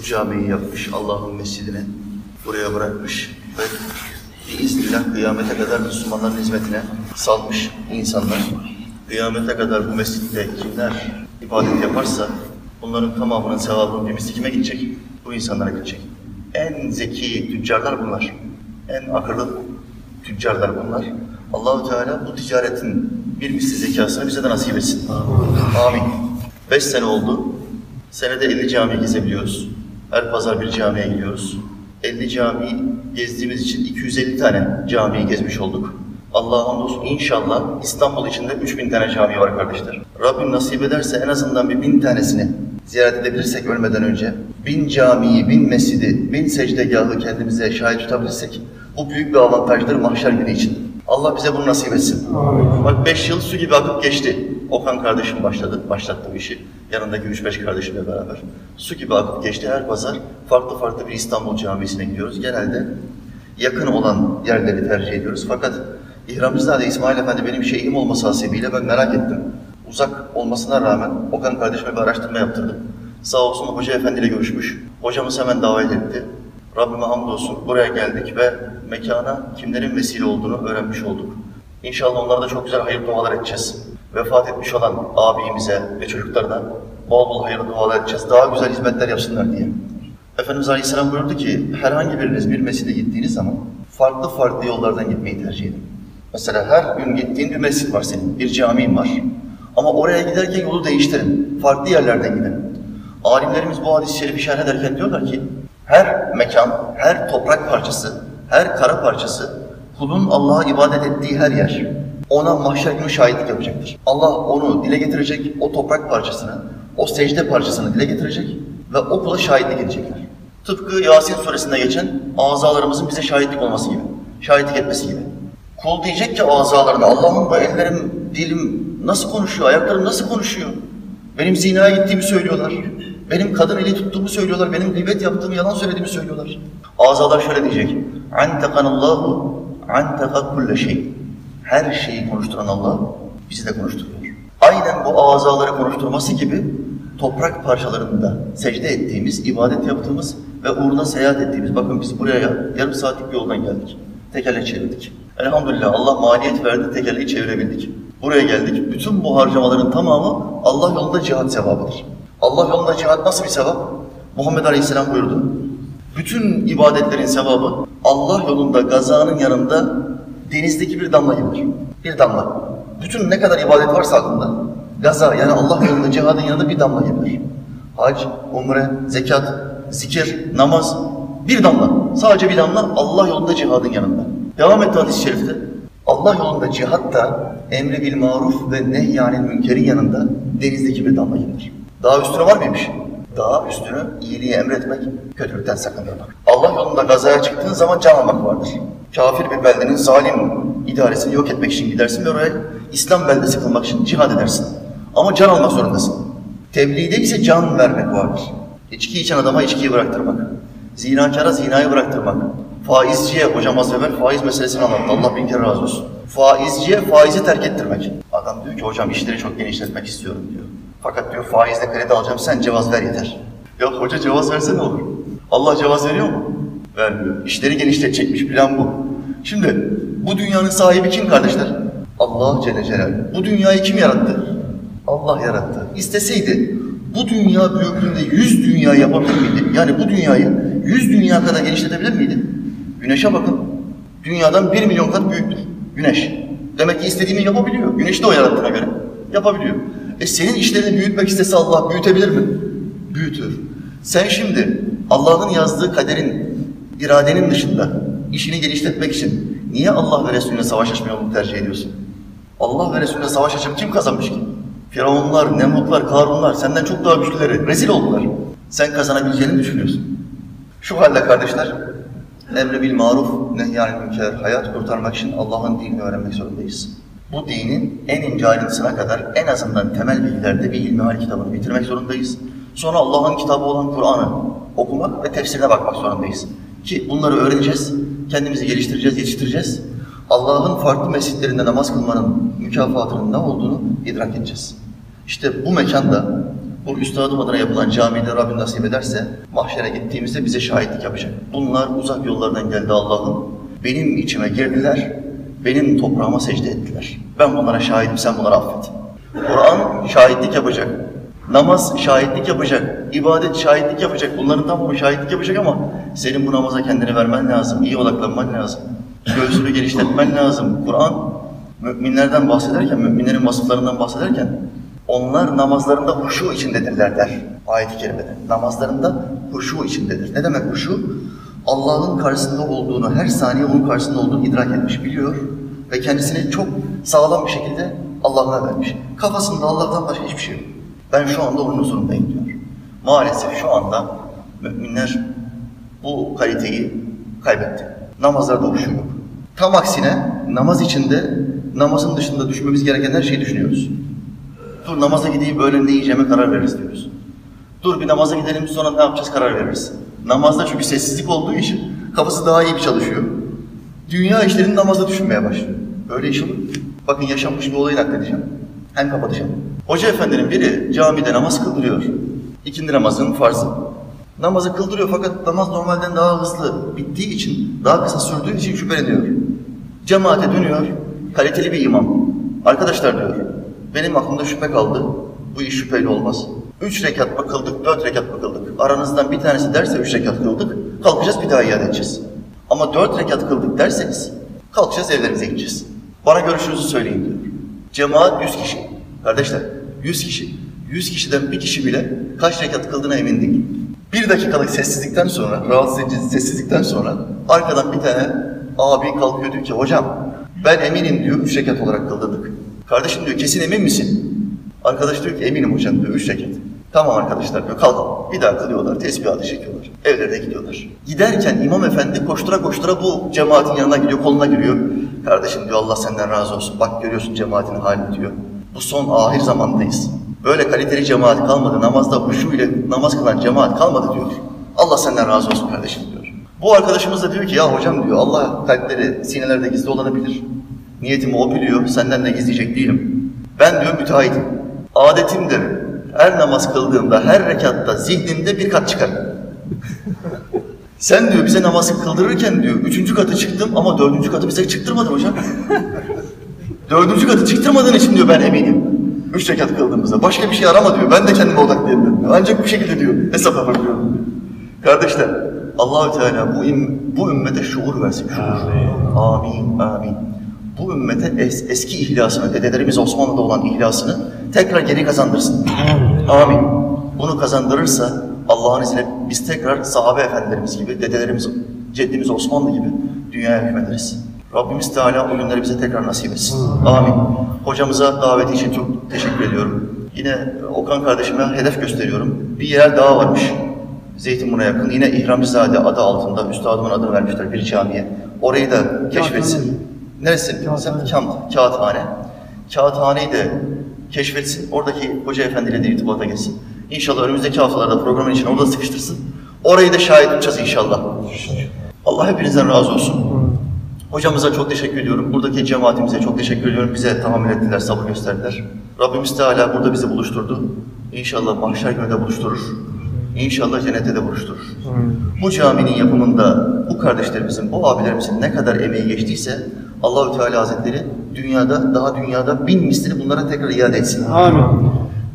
bu camiyi yapmış, Allah'ın mescidini buraya bırakmış ve biiznillah kıyamete kadar Müslümanların hizmetine salmış insanlar. Kıyamete kadar bu mescitte kimler ibadet yaparsa bunların tamamının sevabının bir misli kime gidecek? Bu insanlara gidecek. En zeki tüccarlar bunlar. En akıllı tüccarlar bunlar. Allahu Teala bu ticaretin bir misli zekasını bize de nasip etsin. Amin. Beş sene oldu. Senede 50 cami gezebiliyoruz. Her pazar bir camiye gidiyoruz. 50 cami gezdiğimiz için 250 tane camiyi gezmiş olduk. Allah'a hamdolsun inşallah İstanbul içinde 3000 tane cami var kardeşler. Rabbim nasip ederse en azından bir bin tanesini ziyaret edebilirsek ölmeden önce, bin camiyi, bin mescidi, bin secdegahı kendimize şahit tutabilirsek bu büyük bir avantajdır mahşer günü için. Allah bize bunu nasip etsin. Bak 5 yıl su gibi akıp geçti. Okan kardeşim başladı, başlattı bu işi. Yanındaki 3-5 kardeşimle beraber. Su gibi akıp geçti her pazar. Farklı farklı bir İstanbul camisine gidiyoruz. Genelde yakın olan yerleri tercih ediyoruz. Fakat İhramcızade İsmail Efendi benim şeyhim olması hasebiyle ben merak ettim. Uzak olmasına rağmen Okan kardeşime bir araştırma yaptırdım. Sağ olsun Hoca Efendi ile görüşmüş. Hocamız hemen davet etti. Rabbime hamdolsun buraya geldik ve mekana kimlerin vesile olduğunu öğrenmiş olduk. İnşallah onlara da çok güzel hayır dualar edeceğiz. Vefat etmiş olan abimize ve çocuklarına bol bol hayırlı dualar edeceğiz. Daha güzel hizmetler yapsınlar diye. Efendimiz Aleyhisselam buyurdu ki herhangi biriniz bir mescide gittiğiniz zaman farklı farklı yollardan gitmeyi tercih edin. Mesela her gün gittiğin bir mescid var senin, bir camin var. Ama oraya giderken yolu değiştirin. Farklı yerlerden gidin. Alimlerimiz bu hadis-i şerifi şerh ederken diyorlar ki her mekan, her toprak parçası, her kara parçası kulun Allah'a ibadet ettiği her yer ona mahşer günü şahitlik yapacaktır. Allah onu dile getirecek, o toprak parçasını, o secde parçasını dile getirecek ve o kula şahitlik edecekler. Tıpkı Yasin suresinde geçen azalarımızın bize şahitlik olması gibi, şahitlik etmesi gibi. Kul diyecek ki azalarına, Allah'ım bu ellerim, dilim nasıl konuşuyor, ayaklarım nasıl konuşuyor? Benim zinaya gittiğimi söylüyorlar. Benim kadın eli tuttuğumu söylüyorlar. Benim gıybet yaptığımı, yalan söylediğimi söylüyorlar. Azalar şöyle diyecek. Antekanallahu anteka kulle şey. Her şeyi konuşturan Allah bizi de konuşturuyor. Aynen bu azaları konuşturması gibi toprak parçalarında secde ettiğimiz, ibadet yaptığımız ve uğruna seyahat ettiğimiz, bakın biz buraya yarım saatlik bir yoldan geldik. Tekerle çevirdik. Elhamdülillah Allah maliyet verdi, tekerleği çevirebildik. Buraya geldik. Bütün bu harcamaların tamamı Allah yolunda cihat sevabıdır. Allah yolunda cihat nasıl bir sevap? Muhammed Aleyhisselam buyurdu. Bütün ibadetlerin sevabı Allah yolunda gazanın yanında denizdeki bir damla gibidir. Bir damla. Bütün ne kadar ibadet varsa aklında, gaza yani Allah yolunda cihadın yanında bir damla gibidir. Hac, umre, zekat, zikir, namaz bir damla. Sadece bir damla Allah yolunda cihadın yanında. Devam etti hadis-i şerifte. Allah yolunda cihat da emri bil maruf ve nehyanil münkerin yanında denizdeki bir damla gibidir. Daha üstüne var mıymış? Daha üstünü iyiliği emretmek, kötülükten sakındırmak. Allah yolunda gazaya çıktığın zaman can almak vardır. Kafir bir beldenin zalim idaresini yok etmek için gidersin ve oraya İslam beldesi kılmak için cihad edersin. Ama can almak zorundasın. Tebliğde ise can vermek vardır. İçki içen adama içkiyi bıraktırmak. Zinakara zinayı bıraktırmak. Faizciye, hocam az evvel faiz meselesini anlattı. Allah bin kere razı olsun. Faizciye faizi terk ettirmek. Adam diyor ki hocam işleri çok genişletmek istiyorum diyor. Fakat diyor faizle kredi alacağım sen cevaz ver yeter. Ya hoca cevaz verse ne olur? Allah cevaz veriyor mu? Vermiyor. İşleri genişletecekmiş plan bu. Şimdi bu dünyanın sahibi kim kardeşler? Allah Celle Celaluhu. Bu dünyayı kim yarattı? Allah yarattı. İsteseydi bu dünya büyüklüğünde yüz dünya yapabilir miydi? Yani bu dünyayı yüz dünya kadar genişletebilir miydi? Güneşe bakın. Dünyadan bir milyon kat büyüktür. Güneş. Demek ki istediğini yapabiliyor. Güneşi de o yarattığına göre. Yapabiliyor. E senin işlerini büyütmek istese Allah büyütebilir mi? Büyütür. Sen şimdi Allah'ın yazdığı kaderin, iradenin dışında işini genişletmek için niye Allah ve Resulüne savaş açma yolunu tercih ediyorsun? Allah ve Resulüne savaş açıp kim kazanmış ki? Firavunlar, Nemrutlar, Karunlar senden çok daha güçlüleri rezil oldular. Sen kazanabileceğini düşünüyorsun. Şu halde kardeşler, emre bil maruf, nehyanil münker, hayat kurtarmak için Allah'ın dinini öğrenmek zorundayız. Bu dinin en ince ayrıntısına kadar en azından temel bilgilerde bir ilmihal kitabını bitirmek zorundayız. Sonra Allah'ın kitabı olan Kur'an'ı okumak ve tefsirine bakmak zorundayız. Ki bunları öğreneceğiz, kendimizi geliştireceğiz, yetiştireceğiz. Allah'ın farklı mescitlerinde namaz kılmanın mükafatının ne olduğunu idrak edeceğiz. İşte bu mekanda Bu üstadım adına yapılan camide Rabbim nasip ederse mahşere gittiğimizde bize şahitlik yapacak. Bunlar uzak yollardan geldi Allah'ım. Benim içime girdiler, benim toprağıma secde ettiler. Ben bunlara şahidim, sen bunları affet. Kur'an şahitlik yapacak. Namaz şahitlik yapacak. ibadet şahitlik yapacak. Bunların tamamı şahitlik yapacak ama senin bu namaza kendini vermen lazım. iyi odaklanman lazım. Göğsünü geliştirmen lazım. Kur'an müminlerden bahsederken, müminlerin vasıflarından bahsederken onlar namazlarında huşu içindedirler der ayet-i kerimede. Namazlarında huşu içindedir. Ne demek huşu? Allah'ın karşısında olduğunu, her saniye onun karşısında olduğunu idrak etmiş, biliyor ve kendisini çok sağlam bir şekilde Allah'a vermiş. Kafasında Allah'tan başka hiçbir şey yok. Ben şu anda onun huzurundayım diyor. Maalesef şu anda müminler bu kaliteyi kaybetti. Namazlarda huşu yok. Tam aksine namaz içinde, namazın dışında düşünmemiz gereken her şeyi düşünüyoruz. Dur namaza gideyim öğlen ne yiyeceğime karar veririz diyoruz. Dur bir namaza gidelim sonra ne yapacağız karar veririz. Namazda çünkü sessizlik olduğu için kafası daha iyi bir çalışıyor. Dünya işlerini namazda düşünmeye başlıyor. Öyle iş olur. Bakın yaşanmış bir olayı nakledeceğim. Hem kapatacağım. Hoca efendinin biri camide namaz kıldırıyor. İkindi namazının farzı. Namazı kıldırıyor fakat namaz normalden daha hızlı bittiği için, daha kısa sürdüğü için şüpheleniyor. Cemaate dönüyor, kaliteli bir imam. Arkadaşlar diyor, benim aklımda şüphe kaldı. Bu iş şüpheli olmaz. Üç rekat mı kıldık, dört rekat mı kıldık? Aranızdan bir tanesi derse üç rekat kıldık, kalkacağız bir daha iade edeceğiz. Ama dört rekat kıldık derseniz, kalkacağız evlerimize gideceğiz. Bana görüşünüzü söyleyin diyor. Cemaat yüz kişi. Kardeşler, yüz kişi. Yüz kişiden bir kişi bile kaç rekat kıldığına emin değil. Bir dakikalık sessizlikten sonra, rahatsız edici sessizlikten sonra arkadan bir tane abi kalkıyor diyor ki hocam ben eminim diyor üç rekat olarak kıldırdık. Kardeşim diyor kesin emin misin? Arkadaş diyor ki eminim hocam diyor üç rekat. Tamam arkadaşlar diyor kalkalım. Bir daha kılıyorlar, tesbihatı çekiyorlar. Evlerine gidiyorlar. Giderken imam efendi koştura koştura bu cemaatin yanına gidiyor, koluna giriyor. Kardeşim diyor Allah senden razı olsun. Bak görüyorsun cemaatin halini diyor. Bu son ahir zamandayız. Böyle kaliteli cemaat kalmadı. Namazda huşu ile namaz kılan cemaat kalmadı diyor. Allah senden razı olsun kardeşim diyor. Bu arkadaşımız da diyor ki ya hocam diyor Allah kalpleri sinelerde gizli olanı bilir. Niyetimi o biliyor. Senden de gizleyecek değilim. Ben diyor müteahhitim. Adetimdir. Her namaz kıldığımda, her rekatta zihnimde bir kat çıkar. Sen diyor bize namaz kıldırırken diyor üçüncü katı çıktım ama dördüncü katı bize çıktırmadın hocam. Dördüncü katı çıktırmadığın için diyor ben eminim. Üç rekat kıldığımızda. Başka bir şey arama diyor. Ben de kendime odaklayabilirim. Ancak bu şekilde diyor. Hesap yapabiliyorum diyor. Kardeşler Allahü Teala bu, im, bu ümmete şuur versin. Şuur. Amin. Amin. Bu ümmete es, eski ihlasını, dedelerimiz Osmanlı'da olan ihlasını tekrar geri kazandırsın. Amin. Bunu kazandırırsa Allah'ın izniyle biz tekrar sahabe efendilerimiz gibi, dedelerimiz, ceddimiz Osmanlı gibi dünyaya hükmederiz. Rabbimiz Teala o günleri bize tekrar nasip etsin. Amin. Hocamıza daveti için çok teşekkür ediyorum. Yine Okan kardeşime hedef gösteriyorum. Bir yer daha varmış. Zeytinburnu'na yakın. Yine İhramcızade adı altında üstadımın adını vermişler bir camiye. Orayı da keşfetsin. Neresi? Sen Kam, Kağıthane. Kağıthaneyi de keşfetsin. Oradaki hoca efendiyle de irtibata geçsin. İnşallah önümüzdeki haftalarda programın için orada sıkıştırsın. Orayı da şahit edeceğiz inşallah. Allah hepinizden razı olsun. Hocamıza çok teşekkür ediyorum. Buradaki cemaatimize çok teşekkür ediyorum. Bize tahammül ettiler, sabır gösterdiler. Rabbimiz Teala burada bizi buluşturdu. İnşallah mahşer günü de buluşturur. İnşallah cennette de buluşturur. Bu caminin yapımında bu kardeşlerimizin, bu abilerimizin ne kadar emeği geçtiyse Allahü Teala Hazretleri dünyada, daha dünyada bin mislini bunlara tekrar iade etsin. Amin.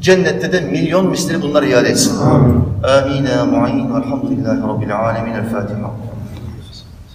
Cennette de milyon mislini bunlara iade etsin. Amin. Amin. Mu'in. Elhamdülillahi Rabbil alemin. El Fatiha.